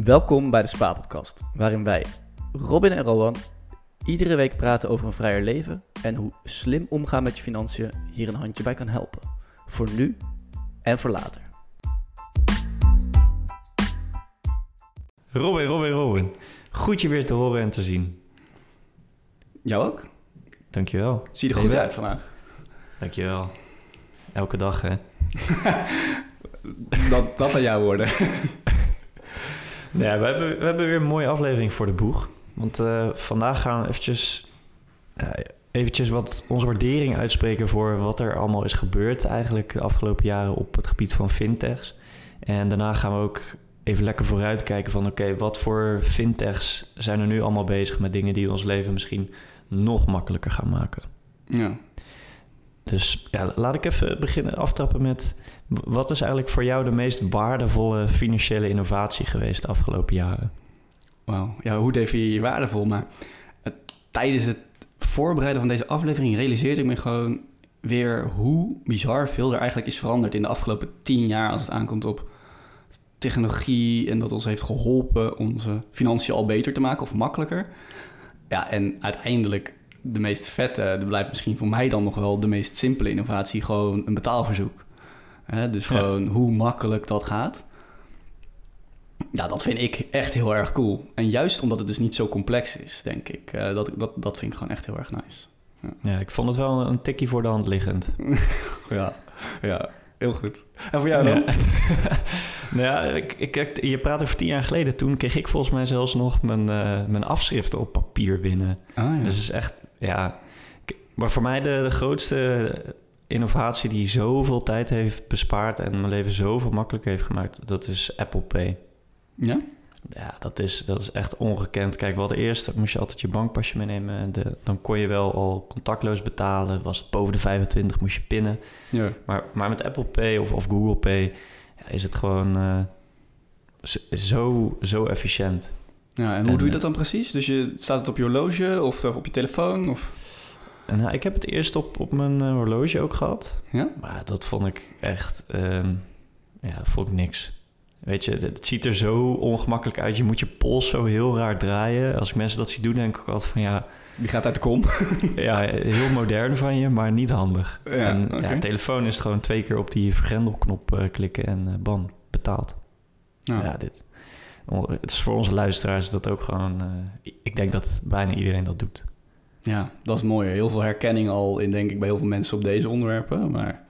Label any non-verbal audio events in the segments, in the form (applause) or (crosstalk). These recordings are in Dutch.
Welkom bij de Spa-podcast, waarin wij, Robin en Rowan, iedere week praten over een vrijer leven en hoe slim omgaan met je financiën hier een handje bij kan helpen. Voor nu en voor later. Robin, Robin, Robin. Goed je weer te horen en te zien. Jou ook? Dankjewel. Zie je er goed uit vandaag? Dankjewel. Elke dag, hè? (laughs) dat, dat aan jou worden. (laughs) Ja, we hebben, we hebben weer een mooie aflevering voor de boeg. Want uh, vandaag gaan we eventjes, eventjes wat onze waardering uitspreken voor wat er allemaal is gebeurd eigenlijk de afgelopen jaren op het gebied van fintechs. En daarna gaan we ook even lekker vooruitkijken van oké, wat voor fintechs zijn er nu allemaal bezig met dingen die ons leven misschien nog makkelijker gaan maken. Ja. Dus ja, laat ik even beginnen aftrappen met wat is eigenlijk voor jou de meest waardevolle financiële innovatie geweest de afgelopen jaren? Wauw, ja, hoe definieer je waardevol? Maar het, tijdens het voorbereiden van deze aflevering realiseerde ik me gewoon weer hoe bizar veel er eigenlijk is veranderd in de afgelopen tien jaar als het aankomt op technologie en dat ons heeft geholpen onze financiën al beter te maken of makkelijker. Ja, en uiteindelijk de meest vette, dat blijft misschien voor mij dan nog wel de meest simpele innovatie, gewoon een betaalverzoek. dus gewoon hoe makkelijk dat gaat. Ja, dat vind ik echt heel erg cool. En juist omdat het dus niet zo complex is, denk ik. Uh, dat, dat, dat vind ik gewoon echt heel erg nice. Ja, ja ik vond het wel een tikkie voor de hand liggend. (laughs) ja, ja, heel goed. En voor jou dan? Ja. (laughs) nou ja, ik, ik, je praat over tien jaar geleden. Toen kreeg ik volgens mij zelfs nog mijn, uh, mijn afschriften op papier binnen. Ah, ja. Dus het is echt, ja... Maar voor mij de, de grootste innovatie die zoveel tijd heeft bespaard... en mijn leven zoveel makkelijker heeft gemaakt... dat is Apple Pay. Ja? Ja, dat is, dat is echt ongekend. Kijk, we hadden eerst, moest je altijd je bankpasje meenemen. En de, dan kon je wel al contactloos betalen. Was het boven de 25, moest je pinnen. Ja. Maar, maar met Apple Pay of, of Google Pay ja, is het gewoon uh, zo, zo efficiënt. Ja, en hoe en, doe je dat dan precies? Dus je, staat het op je horloge of op je telefoon? Of? En, nou, ik heb het eerst op, op mijn uh, horloge ook gehad. Ja? Maar dat vond ik echt... Um, ja, vond ik niks. Weet je, het ziet er zo ongemakkelijk uit. Je moet je pols zo heel raar draaien. Als ik mensen dat zie doen, denk ik altijd van ja... Die gaat uit de kom. (laughs) ja, heel modern van je, maar niet handig. Ja, en okay. ja, telefoon is gewoon twee keer op die vergrendelknop uh, klikken en uh, bam, betaald. Ja. ja, dit. Het is voor onze luisteraars dat ook gewoon... Uh, ik denk dat bijna iedereen dat doet. Ja, dat is mooi. Heel veel herkenning al in, denk ik, bij heel veel mensen op deze onderwerpen. Maar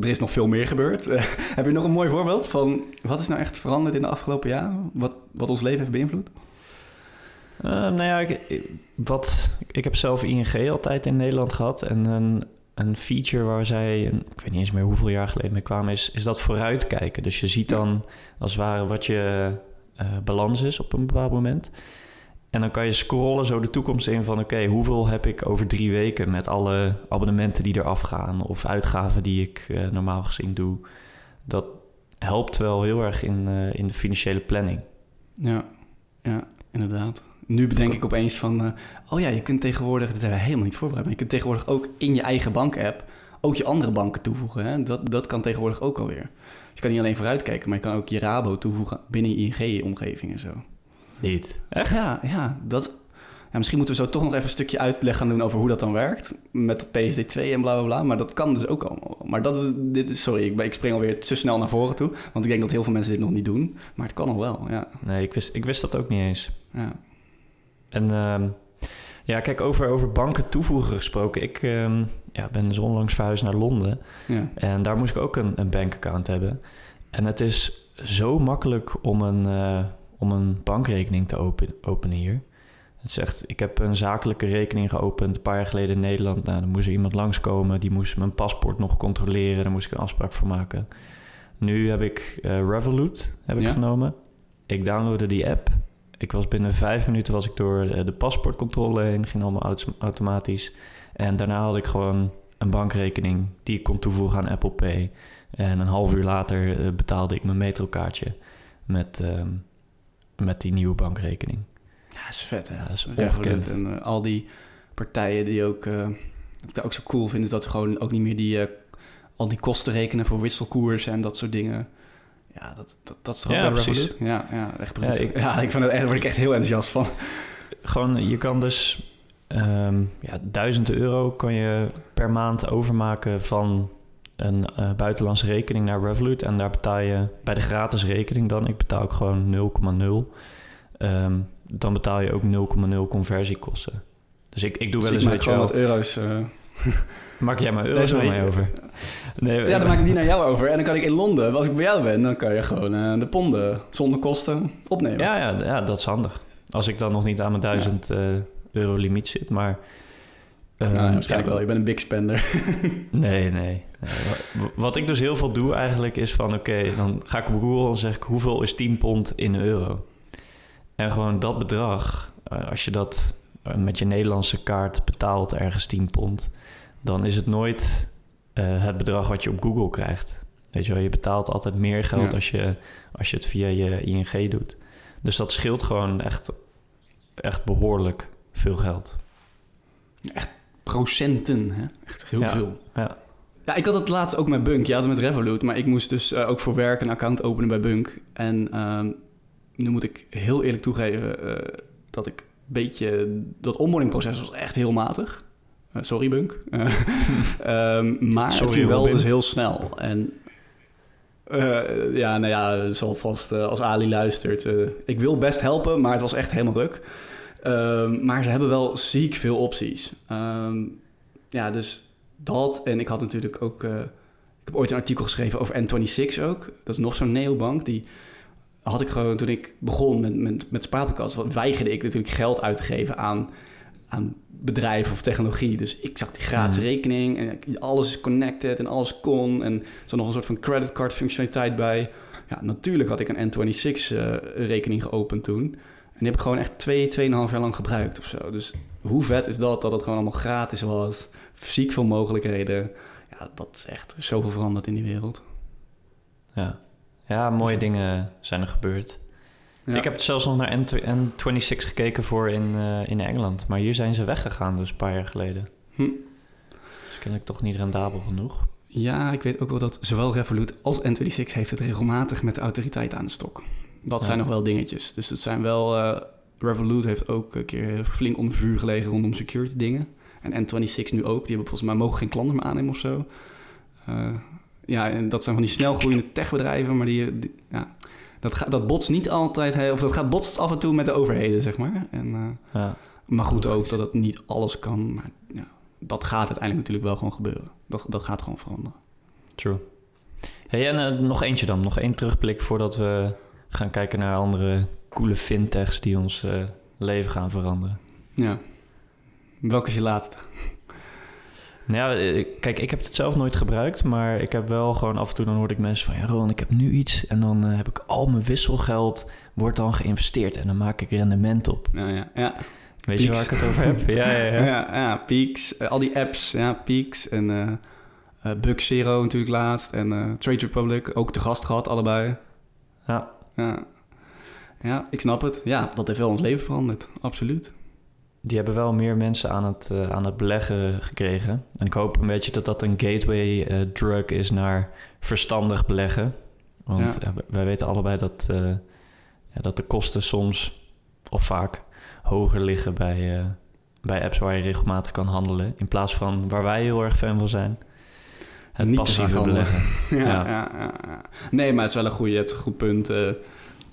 er is nog veel meer gebeurd. Uh, (laughs) heb je nog een mooi voorbeeld van wat is nou echt veranderd in de afgelopen jaren? Wat, wat ons leven heeft beïnvloed? Uh, nou ja, ik, wat, ik heb zelf ING altijd in Nederland gehad. En een, een feature waar zij, ik weet niet eens meer hoeveel jaar geleden mee kwamen, is, is dat vooruitkijken. Dus je ziet dan als het ware wat je balans is op een bepaald moment. En dan kan je scrollen zo de toekomst in van... oké, okay, hoeveel heb ik over drie weken met alle abonnementen die eraf gaan... of uitgaven die ik uh, normaal gezien doe. Dat helpt wel heel erg in, uh, in de financiële planning. Ja, ja, inderdaad. Nu bedenk ik opeens van... Uh, oh ja, je kunt tegenwoordig... dat hebben we helemaal niet voorbereid... maar je kunt tegenwoordig ook in je eigen bank-app... ook je andere banken toevoegen. Hè? Dat, dat kan tegenwoordig ook alweer. Dus je kan niet alleen vooruitkijken... maar je kan ook je Rabo toevoegen binnen je ING-omgeving en zo. Niet. Echt? Ja, ja, dat, ja, misschien moeten we zo toch nog even een stukje uitleg gaan doen over hoe dat dan werkt. Met het PSD2 en bla bla bla. Maar dat kan dus ook allemaal. Maar dat is, dit is, sorry, ik, ik spring alweer te snel naar voren toe. Want ik denk dat heel veel mensen dit nog niet doen. Maar het kan al wel, ja. Nee, ik wist, ik wist dat ook niet eens. Ja. En uh, ja, kijk, over, over banken toevoegen gesproken. Ik uh, ja, ben zo onlangs verhuisd naar Londen. Ja. En daar moest ik ook een, een bankaccount hebben. En het is zo makkelijk om een... Uh, om een bankrekening te open, openen hier. Het zegt, ik heb een zakelijke rekening geopend een paar jaar geleden in Nederland. Nou, dan moest er iemand langskomen, die moest mijn paspoort nog controleren. Daar moest ik een afspraak voor maken. Nu heb ik uh, Revolut heb ik Ja. genomen. Ik downloadde die app. Ik was binnen vijf minuten was ik door de paspoortcontrole heen. Ging allemaal auto- automatisch. En daarna had ik gewoon een bankrekening die ik kon toevoegen aan Apple Pay. En een half uur later eh, betaalde ik mijn metrokaartje met... ehm, met die nieuwe bankrekening. Ja, is vet hè. Ja, dat is ongekend. en eh, al die partijen die ook... wat ik ook zo cool vind, is dat ze gewoon ook niet meer die... al die kosten rekenen voor wisselkoers en dat soort dingen. Ja, dat, dat, dat is toch ook Ja, precies. Revolut? Ja, ja, echt Ja, bruut. Ja, ik- ik, vind het echt, daar word ik echt heel enthousiast van. Gewoon, je kan dus ehm ja, 1000 euro kan je per maand overmaken van een eh, buitenlandse rekening naar Revolut. En daar betaal je bij de gratis rekening dan, ik betaal ook gewoon 0,0. Ehm, dan betaal je ook 0,0 conversiekosten. Dus ik, ik doe wel Dus eens, ik maak gewoon wat euro's. eh, (laughs) maak jij maar euro's mij over. Nee, ja, dan maak ik die (laughs) naar jou over. En dan kan ik in Londen, als ik bij jou ben, dan kan je gewoon eh, de ponden zonder kosten opnemen. Ja, ja, ja, dat is handig. Als ik dan nog niet aan mijn 1000 eh, euro limiet zit, maar... Nou, ehm, waarschijnlijk ja, wel. Je bent een big spender. (laughs) Nee, nee. nee. Wa- Wat ik dus heel veel doe eigenlijk is van... oké, dan ga ik op Google en zeg ik... hoeveel is 10 pond in euro? En gewoon dat bedrag... eh, als je dat met je Nederlandse kaart betaalt ergens 10 pond... dan is het nooit eh, het bedrag wat je op Google krijgt. Weet je wel, je betaalt altijd meer geld Ja. als, je, als je het via je ING doet. Dus dat scheelt gewoon echt, echt behoorlijk veel geld. Procenten, hè? Echt heel Ja. veel. Ja. Ja, ik had het laatst ook met Bunk. Je had het met Revolut, maar ik moest dus eh, ook voor werk een account openen bij Bunk. En ehm, nu moet ik heel eerlijk toegeven eh, dat ik een beetje... Dat onboardingproces was echt heel matig. Eh, sorry, Bunk. (laughs) Eh, ehm, maar Sorry, het ging wel Robin. dus heel snel. En eh, ja, nou ja, zal vast als Ali luistert. ik wil best helpen, maar het was echt helemaal ruk. Ehm, maar ze hebben wel ziek veel opties. Ehm, ja, dus dat. En ik had natuurlijk ook... ik heb ooit een artikel geschreven over N26 ook. Dat is nog zo'n neobank. Die had ik gewoon toen ik begon met, met, met Spaarpodcast... weigerde ik natuurlijk geld uit te geven aan, aan bedrijven of technologie. Dus ik zag die gratis rekening en alles is connected en alles kon. En er zat nog een soort van creditcard functionaliteit bij. Ja, natuurlijk had ik een N26 eh, rekening geopend toen. En die heb ik gewoon echt twee, tweeënhalf jaar lang gebruikt of zo. Dus hoe vet is dat, dat het gewoon allemaal gratis was. Ziek veel mogelijkheden. Ja, dat is echt zoveel veranderd in die wereld. Ja, ja mooie Dus- dingen zijn er gebeurd. Ja. Ik heb zelfs nog naar N2 N26 gekeken voor in, eh, in Engeland. Maar hier zijn ze weggegaan dus een paar jaar geleden. Hm. Dus kennelijk toch niet rendabel genoeg. Ja, ik weet ook wel dat zowel Revolut als N26 heeft het regelmatig met de autoriteit aan de stok. Dat Ja. zijn nog wel dingetjes. Dus het zijn wel... eh, Revolut heeft ook een keer flink onder vuur gelegen rondom security dingen. En N26 nu ook. Die hebben volgens mij mogen geen klanten meer aannemen of zo. Eh, ja, en dat zijn van die snelgroeiende techbedrijven, maar die... die- ja, dat, gaat dat botst niet altijd... hè, Of dat gaat botst af en toe met de overheden, zeg maar. En, eh, Ja, maar goed ook dat het niet alles kan. Maar ja, dat gaat uiteindelijk natuurlijk wel gewoon gebeuren. Dat, dat gaat gewoon veranderen. true. Hey, en eh, nog eentje dan. Nog één terugblik voordat we gaan kijken naar andere coole fintechs die ons eh, leven gaan veranderen. Ja. Welke is je laatste? Nou ja, eh, kijk, ik heb het zelf nooit gebruikt, maar ik heb wel gewoon af en toe dan hoorde ik mensen van ja, Rowan, ik heb nu iets en dan eh, heb ik al mijn wisselgeld wordt dan geïnvesteerd en dan maak ik rendement op. Ja, ja, ja. Weet je waar ik het over heb? (laughs) Ja, ja, Ja, ja. ja, Peaks. eh, al die apps. Ja, Peaks en eh, Bug Zero natuurlijk laatst. En Trade Republic. Ook te gast gehad, allebei. Ja. Ja. ja, ik snap het. Ja, dat heeft wel ons leven veranderd. Absoluut. Die hebben wel meer mensen aan het, eh, aan het beleggen gekregen. En ik hoop een beetje dat dat een gateway eh, drug is naar verstandig beleggen. Want Ja. wij- weten allebei dat, eh, ja, dat de kosten soms of vaak hoger liggen bij, bij apps waar je regelmatig kan handelen. In plaats van waar wij heel erg fan van zijn. Het Niet passieve beleggen. (laughs) Ja, Ja. ja. Ja, ja. Nee, maar het is wel een goede, je hebt een goed punt.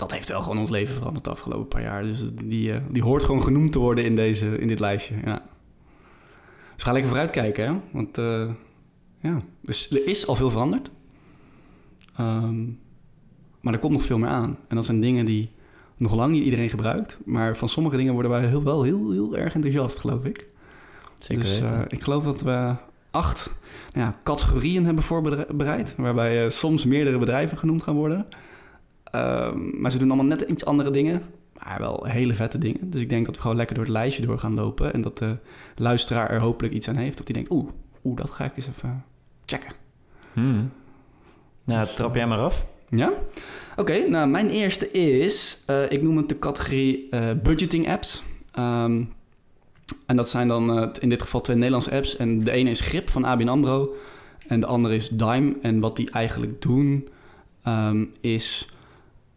Dat heeft wel gewoon ons leven veranderd de afgelopen paar jaar. Dus die, eh, die hoort gewoon genoemd te worden in, deze, in dit lijstje. Ja. Dus gaan lekker vooruitkijken, hè? Want eh, ja, dus er is al veel veranderd. Ehm, maar er komt nog veel meer aan. En dat zijn dingen die nog lang niet iedereen gebruikt. Maar van sommige dingen worden wij heel, wel heel, heel erg enthousiast, geloof ik. Zeker dus eh, ik geloof dat we acht nou ja, categorieën hebben voorbereid. Waarbij soms meerdere bedrijven genoemd gaan worden. Ehm, maar ze doen allemaal net iets andere dingen. Maar wel hele vette dingen. Dus ik denk dat we gewoon lekker door het lijstje door gaan lopen. En dat de luisteraar er hopelijk iets aan heeft. Of die denkt, oeh, oeh dat ga ik eens even checken. Hmm. Nou, trap jij maar af. Ja? Oké, nou mijn eerste is, eh, ik noem het de categorie eh, budgeting apps. Ehm, en dat zijn dan eh, in dit geval twee Nederlandse apps. En de ene is Grip van ABN AMRO en de andere is Dime. En wat die eigenlijk doen, ehm, is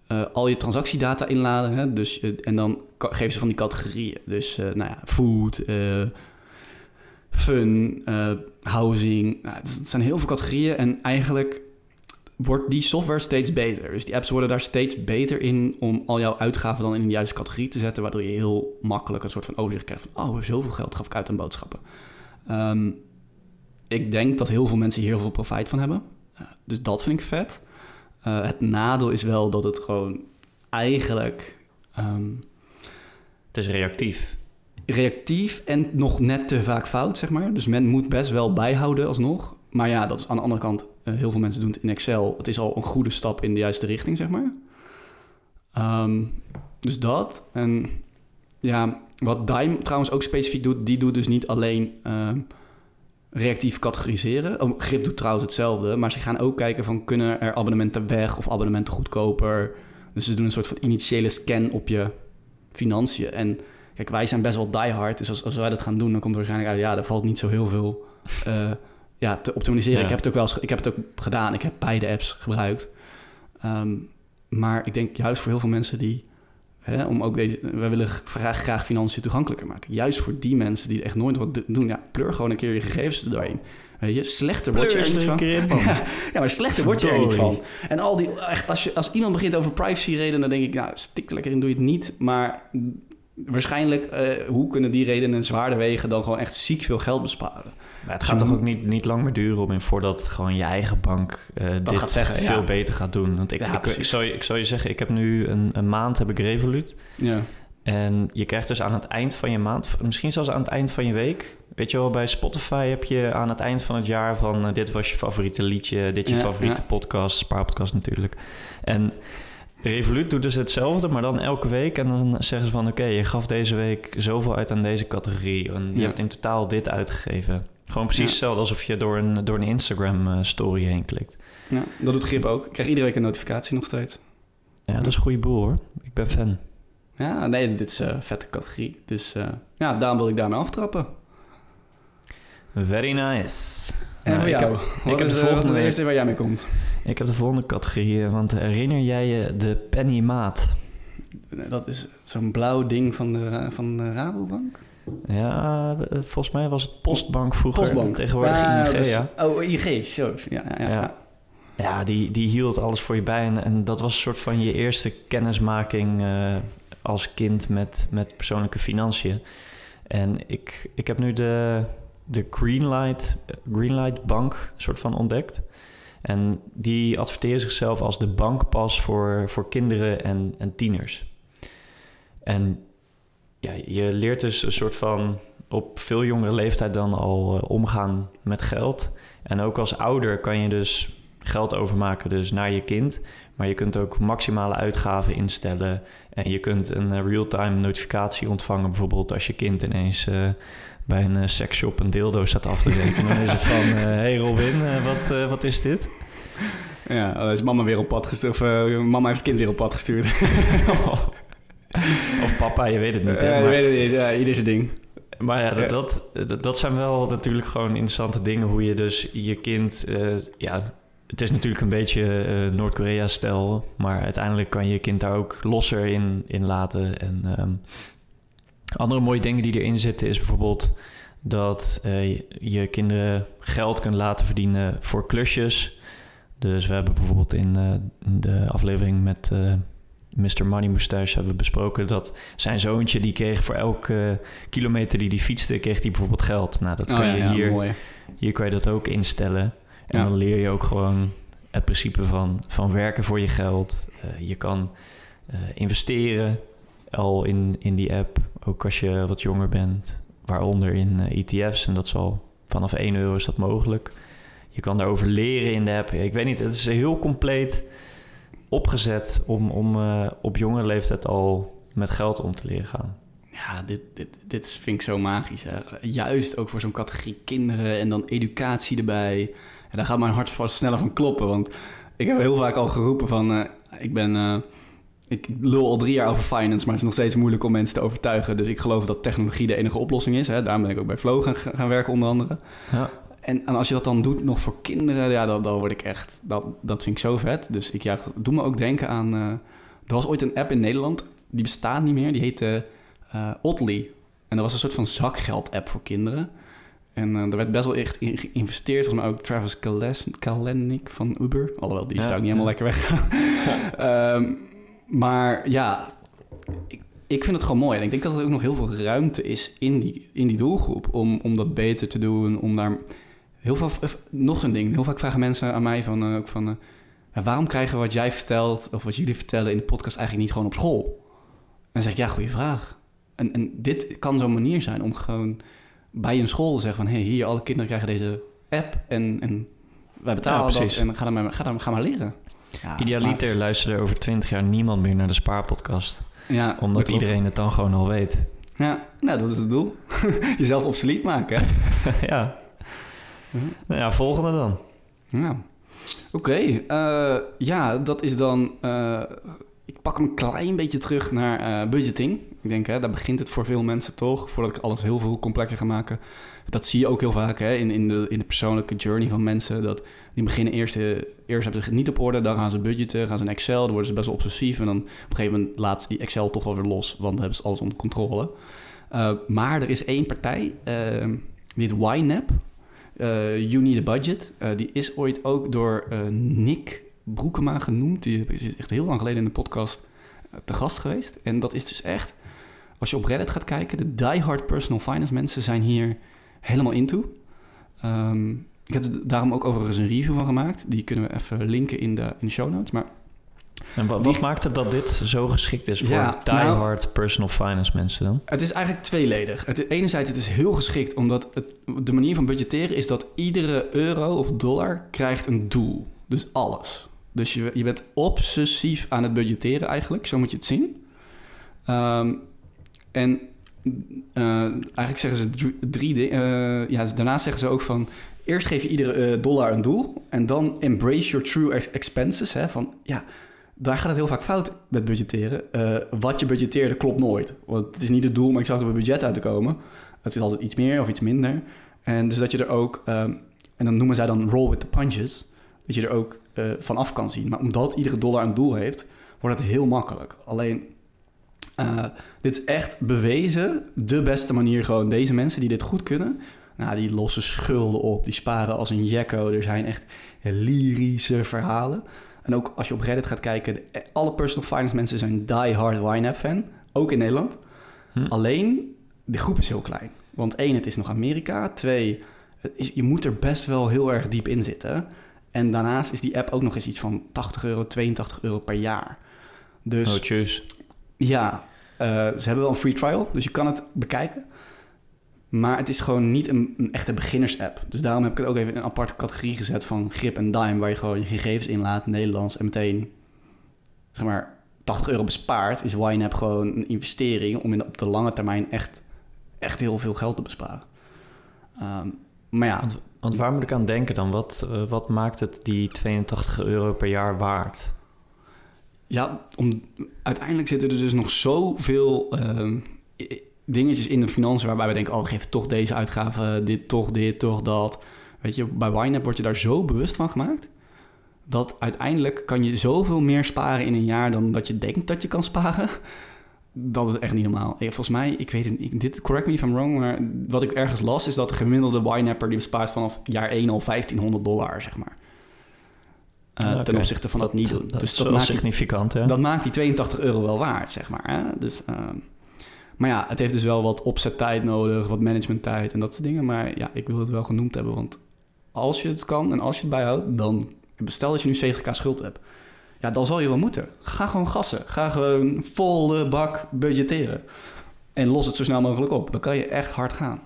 eh, al je transactiedata inladen. Hè? Dus, eh, en dan geven ze van die categorieën. Dus eh, nou ja, food, fun, housing. Nou, het zijn heel veel categorieën. En eigenlijk wordt die software steeds beter. Dus die apps worden daar steeds beter in om al jouw uitgaven dan in de juiste categorie te zetten. Waardoor je heel makkelijk een soort van overzicht krijgt van... oh, zoveel geld gaf ik uit aan boodschappen. Ehm, ik denk dat heel veel mensen hier heel veel profijt van hebben. Dus dat vind ik vet. Eh, het nadeel is wel dat het gewoon eigenlijk ehm, Het is reactief. reactief en nog net te vaak fout, zeg maar. Dus men moet best wel bijhouden alsnog. Maar ja, dat is aan de andere kant, eh, heel veel mensen doen het in Excel. Het is al een goede stap in de juiste richting, zeg maar. Ehm, dus dat. En ja, wat Dime trouwens ook specifiek doet, die doet dus niet alleen ehm, reactief categoriseren. Oh, Grip doet trouwens hetzelfde, maar ze gaan ook kijken van kunnen er abonnementen weg of abonnementen goedkoper. Dus ze doen een soort van initiële scan op je financiën. En kijk, wij zijn best wel diehard, dus als, als wij dat gaan doen, dan komt er waarschijnlijk uit, ja, er valt niet zo heel veel eh, ja, te optimaliseren. Ja. Ik heb het ook wel eens, ik heb het ook gedaan. Ik heb beide apps gebruikt. Ehm, maar ik denk juist voor heel veel mensen die, hè, om ook deze, wij willen graag, graag financiën toegankelijker maken. Juist voor die mensen die echt nooit wat do- doen, ja, pleur gewoon een keer je gegevens er doorheen. Weet je, slechter word je er niet van. (laughs) Ja, ja, maar slechter word je er niet van. En al die, echt, als, je, als iemand begint over privacy redenen, dan denk ik, nou, stik er lekker in, doe je het niet. Maar waarschijnlijk, eh, hoe kunnen die redenen zwaarder wegen dan gewoon echt ziek veel geld besparen? Maar het gaat toch ook niet, niet lang meer duren om in voordat gewoon je eigen bank eh, dit gaat zeggen, veel ja. beter gaat doen. Want ik, Ja, ik, zou, je- ik zou je zeggen, ik heb nu een, een maand heb ik Revolut. Ja, En je krijgt dus aan het eind van je maand, misschien zelfs aan het eind van je week. Weet je wel, bij Spotify heb je aan het eind van het jaar van eh, dit was je favoriete liedje, dit je Ja, favoriete podcast, spaarpodcast natuurlijk. En Revolut doet dus hetzelfde, maar dan elke week. En dan zeggen ze van oké, je gaf deze week zoveel uit aan deze categorie. En je hebt in totaal dit uitgegeven. Gewoon precies hetzelfde alsof je door een, door een Instagram eh, story heen klikt. ja, dat doet Grip ook. Ik krijg iedere week een notificatie nog steeds. Ja, dat is een goede boel hoor. Ik ben fan. Ja, nee, dit is een vette categorie. Dus eh, ja, daarom wil ik daarmee aftrappen. Very nice. En Nou, voor ik jou? heb- wat ik heb de eh, volgende- het eerste waar jij mee komt? Ik heb de volgende categorie, want herinner jij je de Penny Maat? Dat is zo'n blauw ding van de, van de Rabobank. Ja, eh, volgens mij was het Postbank vroeger. Postbank. Tegenwoordig Ja, ING, is- ja. Oh, ING, zo. Ja, ja, ja. Ja. Die, die hield alles voor je bij. En, en dat was een soort van je eerste kennismaking eh, als kind met, met persoonlijke financiën. En ik, ik heb nu de, de Greenlight, Greenlight Bank soort van ontdekt. En die adverteren zichzelf als de bankpas voor, voor kinderen en, en tieners. En ja, je leert dus een soort van op veel jongere leeftijd dan al eh, omgaan met geld. En ook als ouder kan je dus geld overmaken dus naar je kind. Maar je kunt ook maximale uitgaven instellen. En je kunt een eh, real-time notificatie ontvangen. Bijvoorbeeld als je kind ineens eh, bij een seksshop een dildo staat af te rekenen. dan is het (laughs) van, hey Robin, wat, wat is dit? Ja, is mama weer op pad gestuurd. Of mama heeft het kind weer op pad gestuurd. (laughs) of papa, je weet het niet. hè, maar- weet het niet. Ja, ieder zijn ding. Maar ja, dat, dat, dat, dat zijn wel natuurlijk gewoon interessante dingen. Hoe je dus je kind... eh, ja, het is natuurlijk een beetje eh, Noord-Korea-stijl. Maar uiteindelijk kan je je kind daar ook losser in, in laten. En ehm, andere mooie dingen die erin zitten is bijvoorbeeld... dat eh, je- je kinderen geld kunt laten verdienen voor klusjes. Dus we hebben bijvoorbeeld in de aflevering met... Mr. Money Moustache hebben we besproken dat zijn zoontje die kreeg voor elke kilometer die hij fietste, kreeg hij bijvoorbeeld geld. Nou, dat Oh, kan ja, je hier, mooi. hier kan je dat ook instellen. En dan leer je ook gewoon het principe van, van werken voor je geld. Eh, je kan eh, investeren al in, in die app, ook als je wat jonger bent. Waaronder in eh, ETF's en dat is al vanaf 1 euro is dat mogelijk. Je kan daarover leren in de app. Ik weet niet, het is heel compleet opgezet om, om eh, op jonge leeftijd al met geld om te leren gaan. Ja, dit, dit, dit vind ik zo magisch. Hè. Juist ook voor zo'n categorie kinderen en dan educatie erbij. En daar gaat mijn hart vast sneller van kloppen. Want ik heb heel vaak al geroepen van... eh, ik ben... eh, ik lul al drie jaar over finance, maar het is nog steeds moeilijk om mensen te overtuigen. Dus ik geloof dat technologie de enige oplossing is. Hè. Daarom ben ik ook bij Flow gaan, gaan werken onder andere. Ja. En, en als je dat dan doet nog voor kinderen, ja, dan, dan word ik echt... Dat, dat vind ik zo vet. Dus ik juich... Doe me ook denken aan... eh, er was ooit een app in Nederland, die bestaat niet meer. Die heette Oddly. En dat was een soort van zakgeld-app voor kinderen. En eh er werd best wel echt in geïnvesteerd. Volgens mij ook Travis Kales- Kalanick van Uber. Alhoewel, die is Ja, daar ook niet helemaal ja. lekker weggegaan. (laughs) Ehm, maar ja, ik, ik vind het gewoon mooi. En ik denk dat er ook nog heel veel ruimte is in die, in die doelgroep... Om, om dat beter te doen, om daar... Heel veel, eh, nog zo'n ding. Heel vaak vragen mensen aan mij van... eh, ook van eh, waarom krijgen we wat jij vertelt... of wat jullie vertellen in de podcast eigenlijk niet gewoon op school? En dan zeg ik, ja, goede vraag. En, en dit kan zo'n manier zijn om gewoon bij een school te zeggen van... hé, hey, hier, alle kinderen krijgen deze app en, en wij betalen Ja, dat en ga, dan maar, ga, dan, ga maar leren. Ja, Idealiter maar- luisterde over twintig jaar niemand meer naar de spaarpodcast. Ja, dat Omdat iedereen het dan gewoon al weet. Ja, nou, dat is het doel. (laughs) Jezelf obsolet maken, (laughs) ja. Mhm. Nou ja, volgende dan. Ja. Oké, eh, ja, dat is dan... eh, ik pak hem een klein beetje terug naar eh, budgeting. Ik denk, hè, daar begint het voor veel mensen toch. Voordat ik alles heel veel complexer ga maken. Dat zie je ook heel vaak hè, in, in, de, in de persoonlijke journey van mensen. Dat die beginnen eerst, eerst hebben ze niet op orde. Dan gaan ze budgetten, gaan ze in Excel. Dan worden ze best wel obsessief. En dan op een gegeven moment laat ze die Excel toch wel weer los. Want dan hebben ze alles onder controle. Maar er is één partij, heet YNAB. Eh, you Need a Budget. Eh, die is ooit ook door eh, Nick Broekema genoemd. Die is echt heel lang geleden in de podcast te gast geweest. En dat is dus echt, als je op Reddit gaat kijken, de diehard personal finance mensen zijn hier helemaal into. Ehm, ik heb er daarom ook overigens een review van gemaakt. Die kunnen we even linken in de, in de show notes. Maar En wa- Die- wat maakt het dat dit zo geschikt is voor Ja, diehard personal finance mensen dan? Het is eigenlijk tweeledig. Het, enerzijds, het is heel geschikt omdat het, de manier van budgetteren is dat iedere euro of dollar krijgt een doel. Dus alles. Dus je, je bent obsessief aan het budgetteren eigenlijk, zo moet je het zien. Ehm, en eh, eigenlijk zeggen ze drie, drie dingen. Eh, ja, daarnaast zeggen ze ook van... Eerst geef je iedere eh, dollar een doel en dan embrace your true ex- expenses. Hè, van, ja, daar gaat het heel vaak fout met budgetteren. Eh, wat je budgetteerde klopt nooit. Want het is niet het doel om exact op het budget uit te komen. Het is altijd iets meer of iets minder. En dus dat je er ook, ehm, en dan noemen zij dan roll with the punches, dat je er ook eh, van af kan zien. Maar omdat iedere dollar een doel heeft, wordt het heel makkelijk. Alleen, eh, dit is echt bewezen de beste manier gewoon. Deze mensen die dit goed kunnen, nou, die lossen schulden op, die sparen als een jekko. Er zijn echt lyrische verhalen. En ook als je op Reddit gaat kijken, de- alle personal finance mensen zijn die-hard YNAB fan. Ook in Nederland. Hm. Alleen, de groep is heel klein. Want één, het is nog Amerika. Twee, je moet er best wel heel erg diep in zitten. En daarnaast is die app ook nog eens iets van 80 euro, 82 euro per jaar. Dus Oh, tjus. ja, eh, ze hebben wel een free trial, dus je kan het bekijken. Maar het is gewoon niet een, een echte beginners-app. Dus daarom heb ik het ook even in een aparte categorie gezet van grip en dime, waar je gewoon je gegevens inlaat, Nederlands, en meteen, zeg maar, 80 euro bespaart, is YNAB gewoon een investering om in de, op de lange termijn echt, echt heel veel geld te besparen. Ehm, maar ja, Want, want waar moet ik aan denken dan? Wat, eh, wat maakt het die 82 euro per jaar waard? Ja, om, uiteindelijk zitten er dus nog zoveel i- dingetjes in de financiën waarbij we denken, oh, geef toch deze uitgave, dit, toch dit, toch dat. Weet je, bij YNAB word je daar zo bewust van gemaakt, dat uiteindelijk kan je zoveel meer sparen in een jaar dan dat je denkt dat je kan sparen. Dat is echt niet normaal. Volgens mij, ik weet het niet, dit, correct me if I'm wrong, maar wat ik ergens las is dat de gemiddelde YNAB'er die bespaart vanaf jaar 1 al 1500 dollar, zeg maar. Eh, Oké. Ten opzichte van dat, niet doen. Dat dus is dat wel maakt die significant, hè? dat maakt die 82 euro wel waard, zeg maar. Hè? Dus, ehm, maar ja, het heeft dus wel wat opzettijd nodig, wat managementtijd en dat soort dingen. Maar ja, ik wil het wel genoemd hebben, want als je het kan en als je het bijhoudt, dan... Stel dat je nu 70k schuld hebt. Ja, dan zal je wel moeten. Ga gewoon gassen. Ga gewoon volle bak budgetteren. En los het zo snel mogelijk op. Dan kan je echt hard gaan.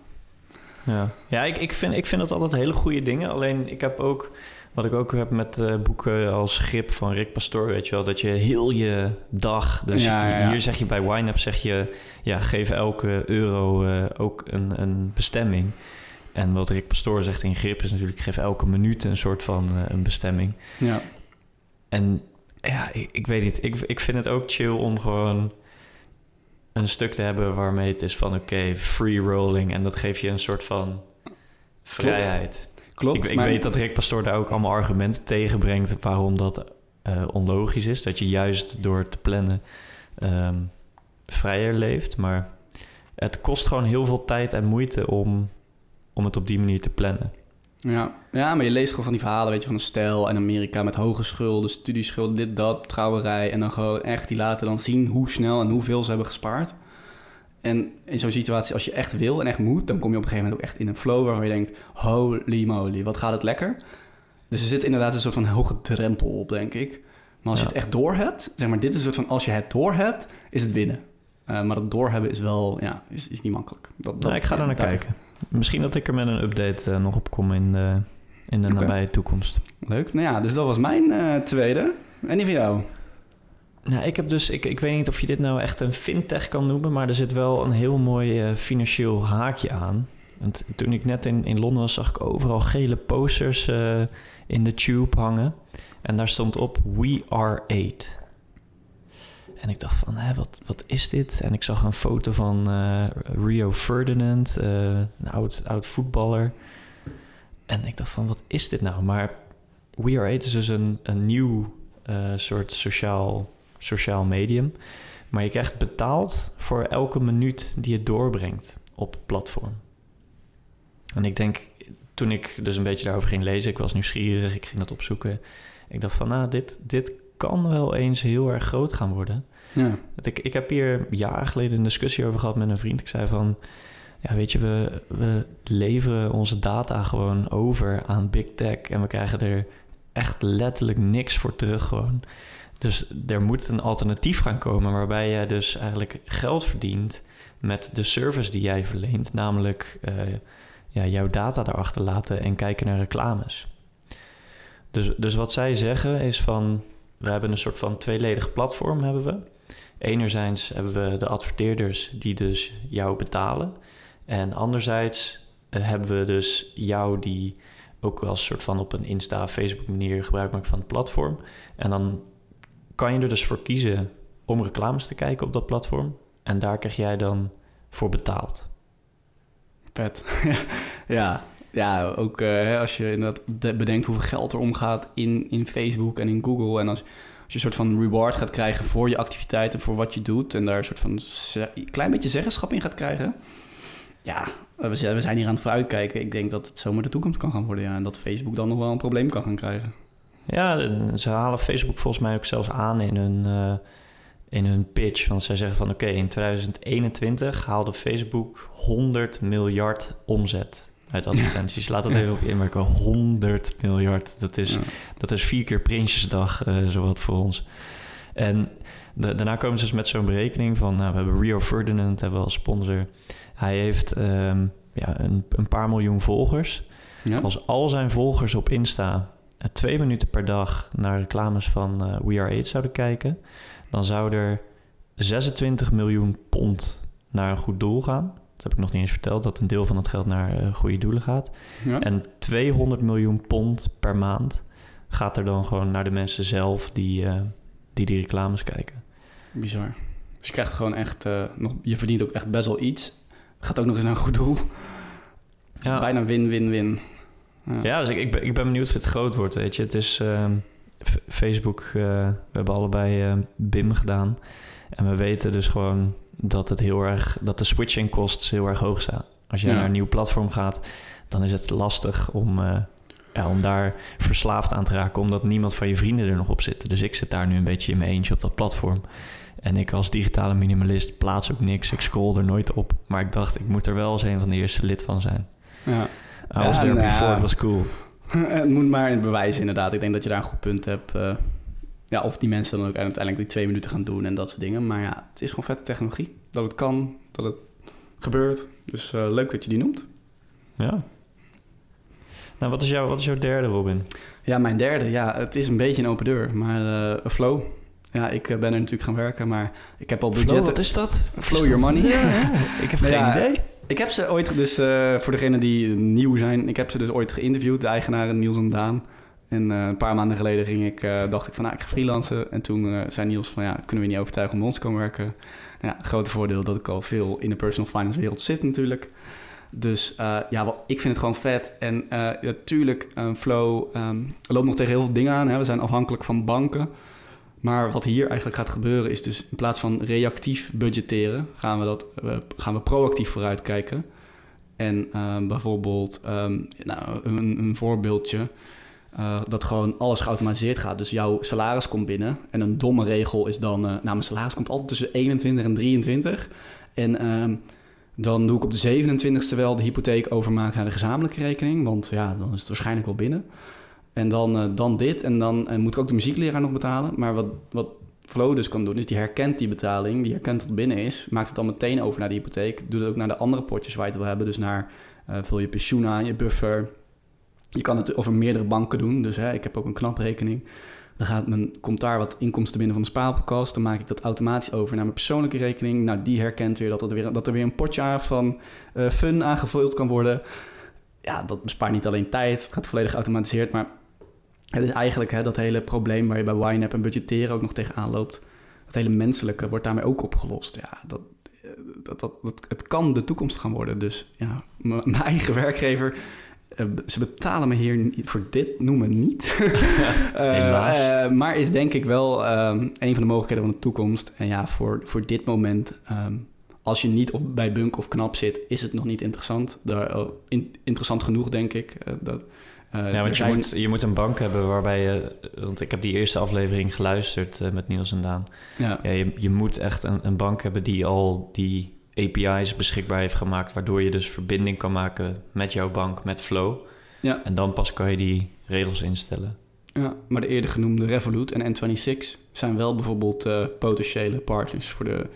Ja, ja ik, ik, vind, ik vind dat altijd hele goede dingen. Alleen ik heb ook, wat ik ook heb met eh, boeken als Grip van Rick Pastoor, weet je wel, dat je heel je dag, dus Ja, ja, ja. hier zeg je bij YNAB, zeg je, ja, geef elke euro eh, ook een, een bestemming. En wat Rick Pastoor zegt in Grip is natuurlijk, geef elke minuut een soort van eh, een bestemming. Ja. En ja, ik, ik weet niet. Ik, ik vind het ook chill om gewoon een stuk te hebben waarmee het is van oké, free rolling. En dat geeft je een soort van vrijheid. Klopt. Ik, ik maar- weet dat Rick Pastoor daar ook allemaal argumenten tegen brengt waarom dat eh, onlogisch is. Dat je juist door te plannen ehm, vrijer leeft. Maar het kost gewoon heel veel tijd en moeite om, om het op die manier te plannen. Ja. ja, maar je leest gewoon van die verhalen, weet je, van een stel in Amerika met hoge schulden, studieschulden, dit, dat, trouwerij. En dan gewoon echt, die laten dan zien hoe snel en hoeveel ze hebben gespaard. En in zo'n situatie, als je echt wil en echt moet, dan kom je op een gegeven moment ook echt in een flow waar je denkt, holy moly, wat gaat het lekker. Dus er zit inderdaad een soort van hoge drempel op, denk ik. Maar als je het echt door hebt, zeg maar, dit is een soort van, als je het door hebt, is het winnen. Eh, maar het doorhebben is wel, ja, is, is niet makkelijk. Dat, dat- ik ga er naar daar- kijken. Misschien dat ik er met een update eh, nog op kom in de, in de nabije toekomst. Leuk. Nou ja, dus dat was mijn eh, tweede. En die van jou? Nou, ik heb dus, ik, ik weet niet of je dit nou echt een fintech kan noemen, maar er zit wel een heel mooi eh, financieel haakje aan. Want toen ik net in, in Londen was, zag ik overal gele posters eh, in de tube hangen. En daar stond op We Are Eight. En ik dacht van, hè, wat, wat is dit? En ik zag een foto van eh, Rio Ferdinand, een oud, oud voetballer. En ik dacht van, wat is dit nou? Maar We Are Eight is dus een, een nieuw soort sociaal, sociaal medium. Maar je krijgt betaald voor elke minuut die je doorbrengt op het platform. En ik denk, toen ik dus een beetje daarover ging lezen, ik was nieuwsgierig, ik ging dat opzoeken. Ik dacht van, nou, dit, dit kan wel eens heel erg groot gaan worden. Ja. Ik, ik heb hier jaren geleden een discussie over gehad met een vriend. Ik zei van, ja, weet je, we, we leveren onze data gewoon over aan big tech en we krijgen er echt letterlijk niks voor terug gewoon. Dus er moet een alternatief gaan komen waarbij jij dus eigenlijk geld verdient met de service die jij verleent, namelijk eh, ja, jouw data daarachter laten en kijken naar reclames. Dus, dus wat zij zeggen is van, we hebben een soort van tweeledig platform hebben we. Enerzijds hebben we de adverteerders die dus jou betalen. En anderzijds eh, hebben we dus jou die ook wel een soort van op een Insta, Facebook manier gebruik maakt van het platform. En dan kan je er dus voor kiezen om reclames te kijken op dat platform. En daar krijg jij dan voor betaald. Vet. (laughs) ja. ja, ook eh, als je inderdaad de- bedenkt hoeveel geld er omgaat in, in Facebook en in Google. En als, als je een soort van reward gaat krijgen voor je activiteiten, voor wat je doet. En daar een soort van een klein beetje zeggenschap in gaat krijgen. Ja, we zijn, we zijn hier aan het vooruitkijken. Ik denk dat het zomaar de toekomst kan gaan worden. Ja, en dat Facebook dan nog wel een probleem kan gaan krijgen. Ja, ze halen Facebook volgens mij ook zelfs aan in hun, eh, in hun pitch. Want zij zeggen van oké, in 2021 haalde Facebook 100 miljard omzet uit advertenties. Laat dat even op je inwerken. 100 miljard. Dat is, Ja. dat is vier keer Prinsjesdag, eh zowat voor ons. En da- daarna komen ze dus met zo'n berekening van... Nou, we hebben Rio Ferdinand hebben we als sponsor. Hij heeft ehm, ja, een, een paar miljoen volgers. Ja? Als al zijn volgers op Insta twee minuten per dag naar reclames van eh, We Are AIDS zouden kijken, dan zou er 26 miljoen pond naar een goed doel gaan. Dat heb ik nog niet eens verteld, dat een deel van het geld naar eh, goede doelen gaat. Ja? En 200 miljoen pond per maand gaat er dan gewoon naar de mensen zelf die eh, die, die reclames kijken. Bizar. Dus je krijgt gewoon echt... eh, nog, je verdient ook echt best wel iets. Gaat ook nog eens naar een goed doel. Het is Ja. bijna win-win-win. Ja. Ja, dus ik, ik, ben, ik ben benieuwd of het groot wordt, weet je. Het is ehm, Facebook, eh, we hebben allebei eh, BIM gedaan. En we weten dus gewoon dat het heel erg, dat de switching costs heel erg hoog staan. Als je Ja. naar een nieuw platform gaat, dan is het lastig om, eh, ja, om daar verslaafd aan te raken, omdat niemand van je vrienden er nog op zit. Dus ik zit daar nu een beetje in mijn eentje op dat platform. En ik als digitale minimalist plaats ook niks. Ik scroll er nooit op. Maar ik dacht, ik moet er wel eens een van de eerste lid van zijn. Ja. I was there nou before, it was cool. (laughs) het moet maar bewijzen, inderdaad. Ik denk dat je daar een goed punt hebt. eh, ja, of die mensen dan ook uiteindelijk die twee minuten gaan doen en dat soort dingen. Maar ja, het is gewoon vette technologie. Dat het kan, dat het gebeurt. Dus eh, leuk dat je die noemt. Ja. Nou, wat is, jouw, wat is jouw derde, Robin? Ja, mijn derde. Ja, het is een beetje een open deur. Maar eh Flow. Ja, ik ben er natuurlijk gaan werken, maar ik heb al budgetten. Flow, wat is dat? Flow your money. Ja, (laughs) ja. Ik heb Nou geen ja, idee. Ik heb ze ooit, dus eh, voor degenen die nieuw zijn, ik heb ze dus ooit geïnterviewd, de eigenaren Niels en Daan. En eh, een paar maanden geleden ging ik, eh, dacht ik van, nou, ik ga freelancen. En toen zei Niels van, ja, kunnen we niet overtuigen om ons te komen werken? Nou ja, grote voordeel dat ik al veel in de personal finance wereld zit natuurlijk. Dus ja, wel, ik vind het gewoon vet. En natuurlijk, Flow um, loopt nog tegen heel veel dingen aan. Hè. We zijn afhankelijk van banken. Maar wat hier eigenlijk gaat gebeuren is dus in plaats van reactief budgetteren, gaan we, dat, uh, gaan we proactief vooruitkijken. En um, bijvoorbeeld, um, nou, een, een voorbeeldje, uh, dat gewoon alles geautomatiseerd gaat. Dus jouw salaris komt binnen en een domme regel is dan, uh, mijn salaris komt altijd tussen 21 en 23. En um, dan doe ik op de 27ste wel de hypotheek overmaken naar de gezamenlijke rekening, want ja, dan is het waarschijnlijk wel binnen. En dan, uh, dan dit. En dan moet ik ook de muziekleraar nog betalen. Maar wat, wat Flow dus kan doen, is die herkent die betaling. Die herkent het binnen is. Maakt het dan meteen over naar de hypotheek. Doet het ook naar de andere potjes waar je het wil hebben. Dus naar uh, vul je pensioen aan, je buffer. Je kan het over meerdere banken doen. Dus hè, ik heb ook een knaprekening. Dan gaat mijn, komt daar wat inkomsten binnen van de spaarpodcast. Dan maak ik dat automatisch over naar mijn persoonlijke rekening. Nou, die herkent weer dat, het weer, dat er weer een potje van uh, fun aangevuld kan worden. Ja, dat bespaart niet alleen tijd. Het gaat volledig geautomatiseerd. Maar het is eigenlijk hè, dat hele probleem waar je bij YNAB en budgetteren ook nog tegenaan loopt. Het hele menselijke wordt daarmee ook opgelost. Ja, dat, dat, dat, dat, het kan de toekomst gaan worden. Dus ja, (laughs) mijn eigen werkgever, uh, ze betalen me hier voor dit noemen niet. (laughs) Helaas. uh, uh, maar is denk ik wel um, een van de mogelijkheden van de toekomst. En ja, voor, voor dit moment, um, als je niet of bij Bunk of Knap zit, is het nog niet interessant. Daar, in, interessant genoeg, denk ik. dat, uh, ja, want je, zijn... moet, je moet een bank hebben waarbij je... Want ik heb die eerste aflevering geluisterd uh, met Niels en Daan. Ja. ja je, je moet echt een, een bank hebben die al die API's beschikbaar heeft gemaakt... waardoor je dus verbinding kan maken met jouw bank, met Flow. Ja. En dan pas kan je die regels instellen. Ja, maar de eerder genoemde Revolut en N26 zijn wel bijvoorbeeld uh, potentiële partners voor, de,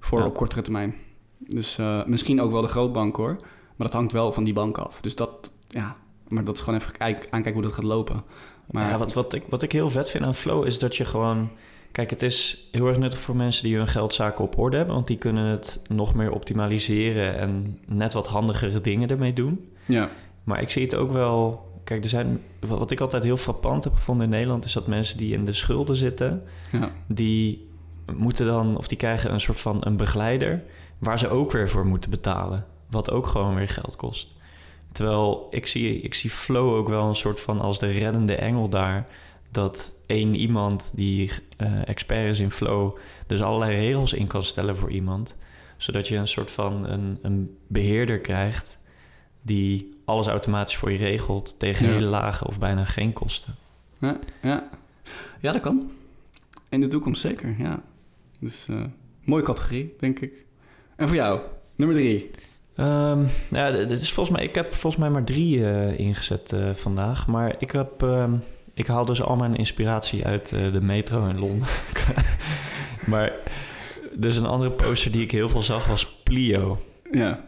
voor ja. op kortere termijn. Dus misschien ook wel de grootbank hoor. Maar dat hangt wel van die bank af. Dus dat, ja, maar dat is gewoon even aankijken hoe dat gaat lopen. Maar ja, wat, wat, ik, wat ik heel vet vind aan Flow is dat je gewoon... Kijk, het is heel erg nuttig voor mensen die hun geldzaken op orde hebben... want die kunnen het nog meer optimaliseren... en net wat handigere dingen ermee doen. Ja. Maar ik zie het ook wel... Kijk, er zijn, wat ik altijd heel frappant heb gevonden in Nederland... is dat mensen die in de schulden zitten... Ja. die moeten dan... of die krijgen een soort van een begeleider... waar ze ook weer voor moeten betalen. Wat ook gewoon weer geld kost. Terwijl ik zie, ik zie Flow ook wel een soort van als de reddende engel daar. Dat één iemand die uh, expert is in Flow, dus allerlei regels in kan stellen voor iemand. Zodat je een soort van een, een beheerder krijgt die alles automatisch voor je regelt tegen ja. hele lage of bijna geen kosten. Ja, ja. ja, dat kan. In de toekomst zeker, ja. Dus uh, mooie categorie, denk ik. En voor jou, nummer drie. Um, ja, dit is volgens mij, ik heb volgens mij maar drie uh, ingezet uh, vandaag. Maar ik, heb, uh, ik haal dus al mijn inspiratie uit uh, de metro in Londen. (laughs) maar dus een andere poster die ik heel veel zag was Plio. Ja.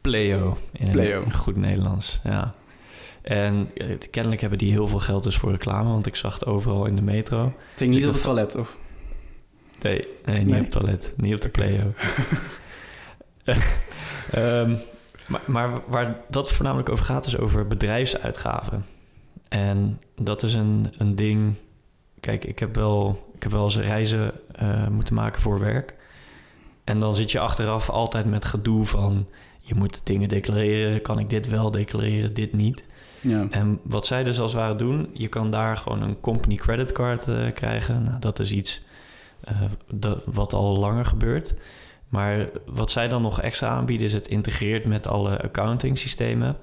Pleo. In Pleo. Het goed Nederlands, ja. En kennelijk hebben die heel veel geld dus voor reclame, want ik zag het overal in de metro. Het ging dus niet op het toilet, of? Nee, nee niet nee. op het toilet. Niet op de Pleo. (laughs) Um, maar, maar, waar dat voornamelijk over gaat, is over bedrijfsuitgaven. En dat is een, een ding. Kijk, ik heb wel, ik heb wel eens reizen uh, moeten maken voor werk. En dan zit je achteraf altijd met gedoe van... je moet dingen declareren. Kan ik dit wel declareren, dit niet? Ja. En wat zij dus als het ware doen... je kan daar gewoon een company creditcard uh, krijgen. Nou, dat is iets uh, de, wat al langer gebeurt... Maar wat zij dan nog extra aanbieden is het integreert met alle accounting systemen.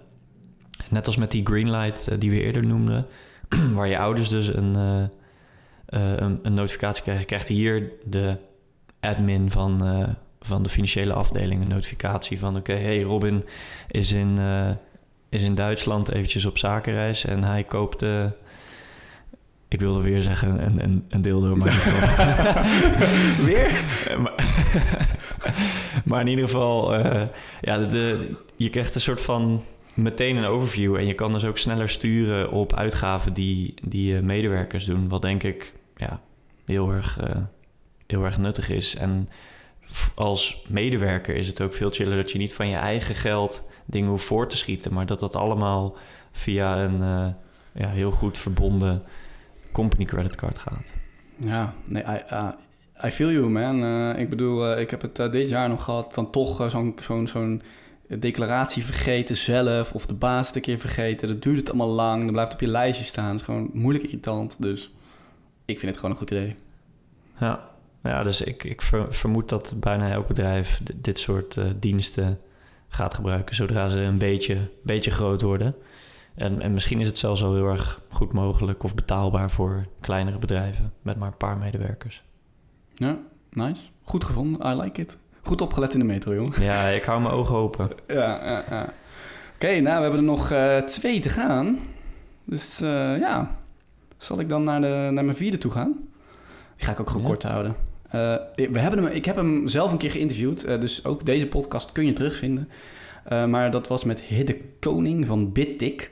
Net als met die Greenlight uh, die we eerder noemden, (clears throat) waar je ouders dus een, uh, uh, een, een, notificatie krijgen, krijgt hier de admin van, van de financiële afdeling een notificatie van: oké, hey, Robin is in, is in Duitsland eventjes op zakenreis en hij koopt. Ik wilde weer zeggen een, een, een dildo, maar (laughs) weer? (laughs) maar, (laughs) maar, in ieder geval, uh, ja, de, de, je krijgt een soort van meteen een overview. En je kan dus ook sneller sturen op uitgaven die, die uh, medewerkers doen. Wat denk ik ja, heel, erg, uh, heel erg nuttig is. En als medewerker is het ook veel chiller dat je niet van je eigen geld dingen hoeft voor te schieten. Maar dat dat allemaal via een ja, heel goed verbonden company creditcard gaat. Ja, nee, I, uh, I feel you, man. Uh, ik bedoel, uh, ik heb het dit jaar nog gehad. Dan toch zo'n zo'n zo'n declaratie vergeten zelf of de baas het een keer vergeten. Dat duurt het allemaal lang, dan blijft het op je lijstje staan. Het is gewoon moeilijk irritant, dus ik vind het gewoon een goed idee. Ja, ja dus ik, ik ver- vermoed dat bijna elk bedrijf d- dit soort eh, diensten gaat gebruiken zodra ze een beetje, beetje groot worden. En, en misschien is het zelfs al heel erg goed mogelijk of betaalbaar voor kleinere bedrijven met maar een paar medewerkers. Ja, nice. Goed gevonden, I like it. Goed opgelet in de metro, jongen. Ja, ik hou mijn ogen open. (laughs) Ja, ja, ja. Oké, nou, we hebben er nog eh, twee te gaan. Dus eh, ja, zal ik dan naar, de, naar mijn vierde toe gaan? Die ga ik ook gewoon Ja. kort houden. Eh, we hebben hem, ik heb hem zelf een keer geïnterviewd, dus ook deze podcast kun je terugvinden. Maar dat was met Hidde Koning van Bittik.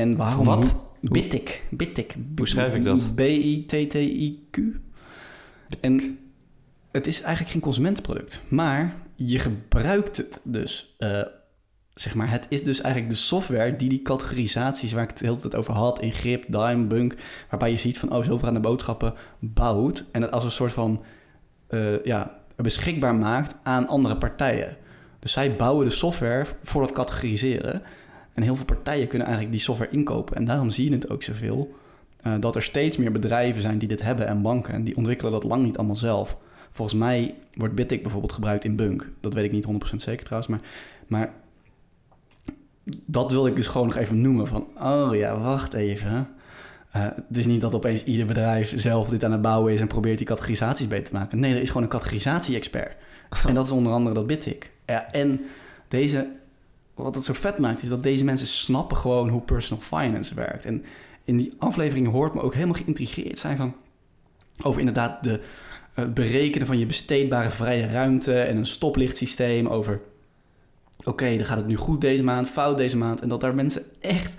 En waarom? Wat? Hoe- Bittik. Bittik. Hoe schrijf ik dat? B-I-T-T-I-Q. En het is eigenlijk geen consumentenproduct, maar je gebruikt het dus. eh, zeg maar, het is dus eigenlijk de software die die categorisaties waar ik het de hele tijd over had, in Grip, Dime, Bunk, waarbij je ziet van, oh, zoveel aan de boodschappen bouwt en het als een soort van, eh, ja, beschikbaar maakt aan andere partijen. Dus zij bouwen de software voor dat categoriseren. En heel veel partijen kunnen eigenlijk die software inkopen. En daarom zie je het ook zoveel. eh, dat er steeds meer bedrijven zijn die dit hebben en banken. En die ontwikkelen dat lang niet allemaal zelf. Volgens mij wordt Bitic bijvoorbeeld gebruikt in Bunk. Dat weet ik niet 100% zeker trouwens. Maar, maar dat wil ik dus gewoon nog even noemen. Van, oh ja, wacht even. Eh, het is niet dat opeens ieder bedrijf zelf dit aan het bouwen is... en probeert die categorisaties beter te maken. Nee, er is gewoon een categorisatie-expert. (laughs) en dat is onder andere dat Bitic. Ja, en deze, wat het zo vet maakt, is dat deze mensen snappen gewoon hoe personal finance werkt. En in die aflevering hoort me ook helemaal geïntrigeerd. Zijn van... over inderdaad de, het berekenen van je besteedbare vrije ruimte... en een stoplichtsysteem over... oké, dan gaat het nu goed deze maand, fout deze maand... en dat daar mensen echt,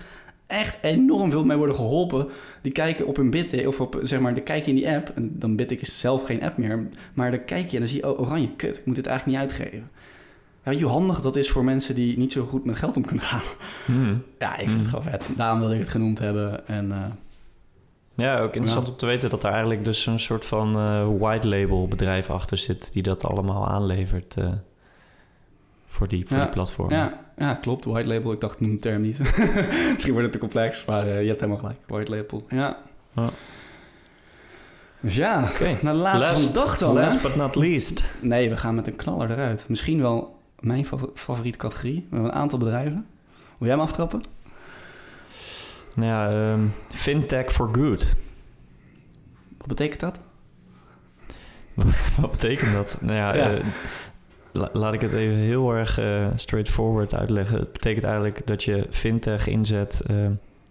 echt enorm veel mee worden geholpen... die kijken op hun Bitic, of op, zeg maar, dan kijk je in die app... en dan Bitic is zelf geen app meer... maar dan kijk je en dan zie je, oh, oranje, kut, ik moet dit eigenlijk niet uitgeven... Ja, weet je hoe handig dat is voor mensen die niet zo goed met geld om kunnen gaan? Hmm. Ja, ik vind het gewoon vet. Daarom wilde ik het genoemd hebben. En eh, Ja, ook interessant Ja. om te weten dat er eigenlijk dus een soort van eh, white label bedrijf achter zit die dat allemaal aanlevert eh, voor die, voor Ja, die platformen. ja, ja, klopt. White label. Ik dacht, noem de term niet. (laughs) Misschien wordt het te complex, maar je hebt helemaal gelijk. White label. Ja. Ja. Dus ja, Oké. naar de laatste van de dag dan. hè? Last but not least. Nee, we gaan met een knaller eruit. Misschien wel mijn fav- favoriete categorie. We hebben een aantal bedrijven. Wil jij hem aftrappen? Nou ja, ehm, fintech for good. Wat betekent dat? (laughs) Wat betekent dat? Nou ja, Ja. eh, la- laat ik het even heel erg eh, straightforward uitleggen. Het betekent eigenlijk dat je fintech inzet eh,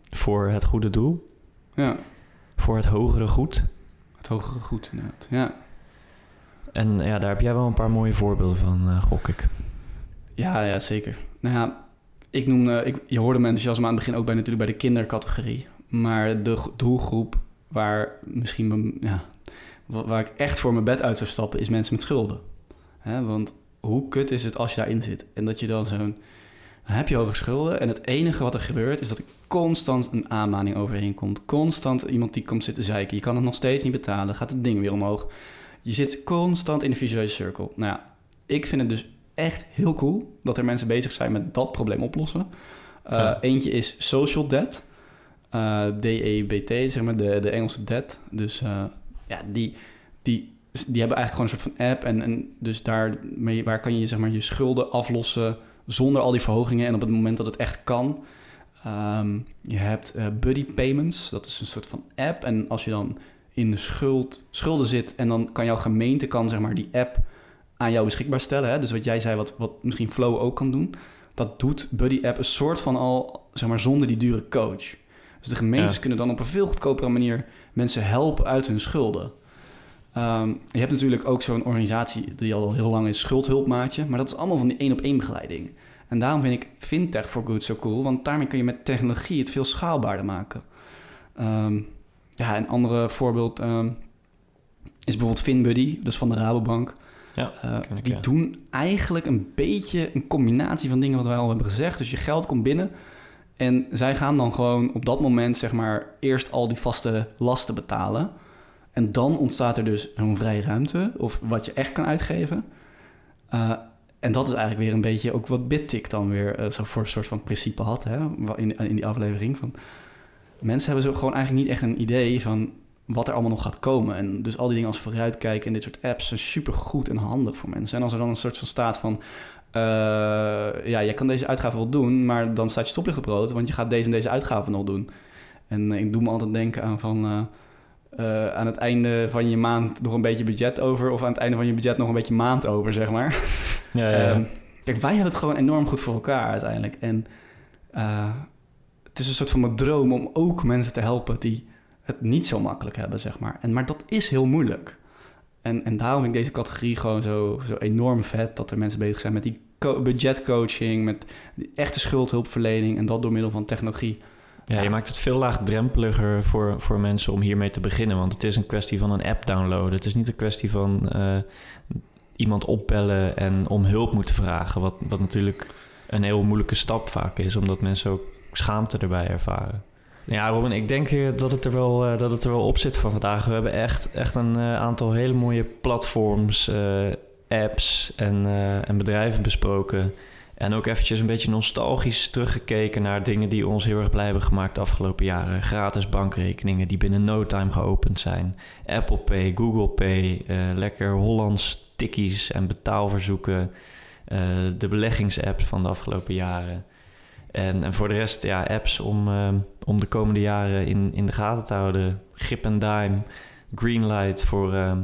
voor het goede doel, Ja, voor het hogere goed. het hogere goed inderdaad. Ja, En ja, daar heb jij wel een paar mooie voorbeelden van, eh, gok ik. Ja, ja, zeker. Nou ja, ik noemde, ik, je hoorde mijn enthousiasme aan het begin ook bij natuurlijk bij de kindercategorie. Maar de doelgroep waar misschien, ja, wa- waar ik echt voor mijn bed uit zou stappen, is mensen met schulden. Hè, want hoe kut is het als je daarin zit? En dat je dan zo'n, dan heb je hoge schulden en het enige wat er gebeurt is dat er constant een aanmaning overheen komt. Constant iemand die komt zitten zeiken. Je kan het nog steeds niet betalen, gaat het ding weer omhoog. Je zit constant in de visuele cirkel. Nou ja, ik vind het dus echt heel cool dat er mensen bezig zijn met dat probleem oplossen. Uh, Ja. Eentje is social debt. Uh, D-E-B-T, zeg maar, de, de Engelse debt. Dus uh, ja, die, die, die hebben eigenlijk gewoon een soort van app. En, en dus daarmee, waar kan je zeg maar, je schulden aflossen zonder al die verhogingen. En op het moment dat het echt kan. Um, je hebt uh, Buddy Payments, dat is een soort van app. En als je dan in de schuld, schulden zit en dan kan jouw gemeente kan, zeg maar, die app aan jou beschikbaar stellen. Hè? Dus wat jij zei, wat, wat misschien Flow ook kan doen. Dat doet Buddy App een soort van al, zeg maar, zonder die dure coach. Dus de gemeentes ja. kunnen dan op een veel goedkopere manier mensen helpen uit hun schulden. Um, je hebt natuurlijk ook zo'n organisatie die al heel lang is, Schuldhulpmaatje. Maar dat is allemaal van die één-op-één begeleiding. En daarom vind ik Fintech for Good zo cool. Want daarmee kun je met technologie het veel schaalbaarder maken. Um, ja, een andere voorbeeld um, is bijvoorbeeld FinBuddy. Dat is van de Rabobank. Ja, uh, ik, die ja. doen eigenlijk een beetje een combinatie van dingen wat wij al hebben gezegd. Dus je geld komt binnen en zij gaan dan gewoon op dat moment zeg maar eerst al die vaste lasten betalen. En dan ontstaat er dus een vrije ruimte of wat je echt kan uitgeven. Uh, en dat is eigenlijk weer een beetje ook wat BitTick dan weer uh, zo voor een soort van principe had hè, in, in die aflevering. Van, mensen hebben zo gewoon eigenlijk niet echt een idee van wat er allemaal nog gaat komen. En dus al die dingen als vooruitkijken en dit soort apps zijn super goed en handig voor mensen. En als er dan een soort van staat van... Uh, ja, je kan deze uitgave wel doen, maar dan staat je stoplicht op rood... want je gaat deze en deze uitgave nog doen. En ik doe me altijd denken aan van... Uh, uh, aan het einde van je maand nog een beetje budget over... of aan het einde van je budget nog een beetje maand over, zeg maar. (laughs) Ja, ja, ja. Um, kijk, wij hebben het gewoon enorm goed voor elkaar uiteindelijk. En het is een soort van mijn droom om ook mensen te helpen... die het niet zo makkelijk hebben, zeg maar. En, maar dat is heel moeilijk. En, en daarom vind ik deze categorie gewoon zo, zo enorm vet... dat er mensen bezig zijn met die budgetcoaching... met echte schuldhulpverlening... en dat door middel van technologie... Ja, je maakt het veel laagdrempeliger voor, voor mensen om hiermee te beginnen. Want het is een kwestie van een app downloaden. Het is niet een kwestie van uh, iemand opbellen en om hulp moeten vragen. Wat, wat natuurlijk een heel moeilijke stap vaak is, omdat mensen ook schaamte erbij ervaren. Ja, Robin, ik denk eh, dat het er wel, uh, dat het er wel op zit van vandaag. We hebben echt, echt een uh, aantal hele mooie platforms, apps en, en bedrijven besproken. En ook eventjes een beetje nostalgisch teruggekeken naar dingen die ons heel erg blij hebben gemaakt de afgelopen jaren. Gratis bankrekeningen die binnen no time geopend zijn. Apple Pay, Google Pay, lekker Hollands tikkies en betaalverzoeken. de beleggingsapps van de afgelopen jaren. En, en voor de rest, ja, apps om, uh, om de komende jaren in, in de gaten te houden. Grip and Dime, Greenlight voor uh,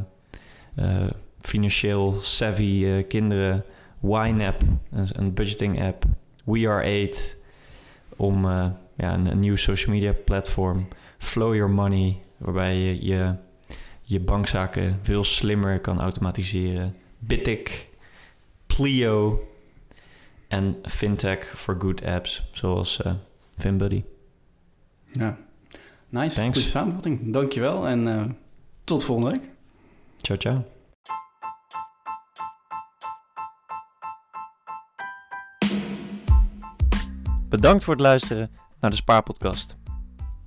uh, financieel savvy kinderen. YNAB, een, een budgeting app. We Are 8 om ja, een, een, nieuw social media platform. Flow Your Money, waarbij je je, je bankzaken veel slimmer kan automatiseren. Bitic, Plio, en fintech voor good apps, zoals uh, FinBuddy. Ja, nice. Thanks. Goede samenvatting. Dankjewel en uh, tot volgende week. Ciao, ciao. Bedankt voor het luisteren naar de Spaarpodcast.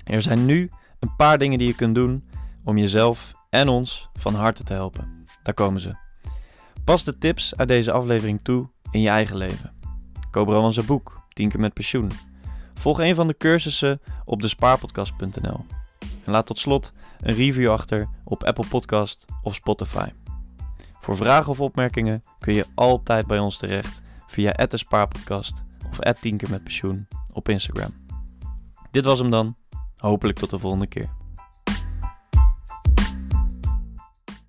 Er zijn nu een paar dingen die je kunt doen om jezelf en ons van harte te helpen. Daar komen ze. Pas de tips uit deze aflevering toe in je eigen leven. Koop al onze boek, 10 keer met pensioen. Volg een van de cursussen op despaarpodcast.nl. En laat tot slot een review achter op Apple Podcast of Spotify. Voor vragen of opmerkingen kun je altijd bij ons terecht via de Spaarpodcast of 10 keer met pensioen op Instagram. Dit was hem dan. Hopelijk tot de volgende keer.